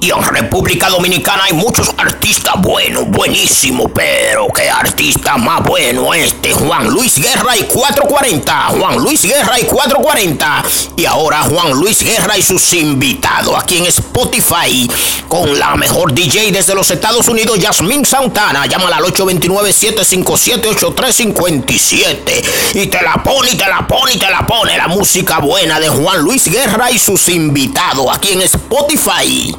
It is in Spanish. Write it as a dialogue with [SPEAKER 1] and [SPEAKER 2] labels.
[SPEAKER 1] Y en República Dominicana hay muchos artistas buenos, buenísimos, pero qué artista más bueno este, Juan Luis Guerra y 440, Juan Luis Guerra y 440. Y ahora Juan Luis Guerra y sus invitados aquí en Spotify con la mejor DJ desde los Estados Unidos, Yasmín Santana. Llámala al 829-757-8357 y te la pone y te la pone y te la pone la música buena de Juan Luis Guerra y sus invitados aquí en Spotify.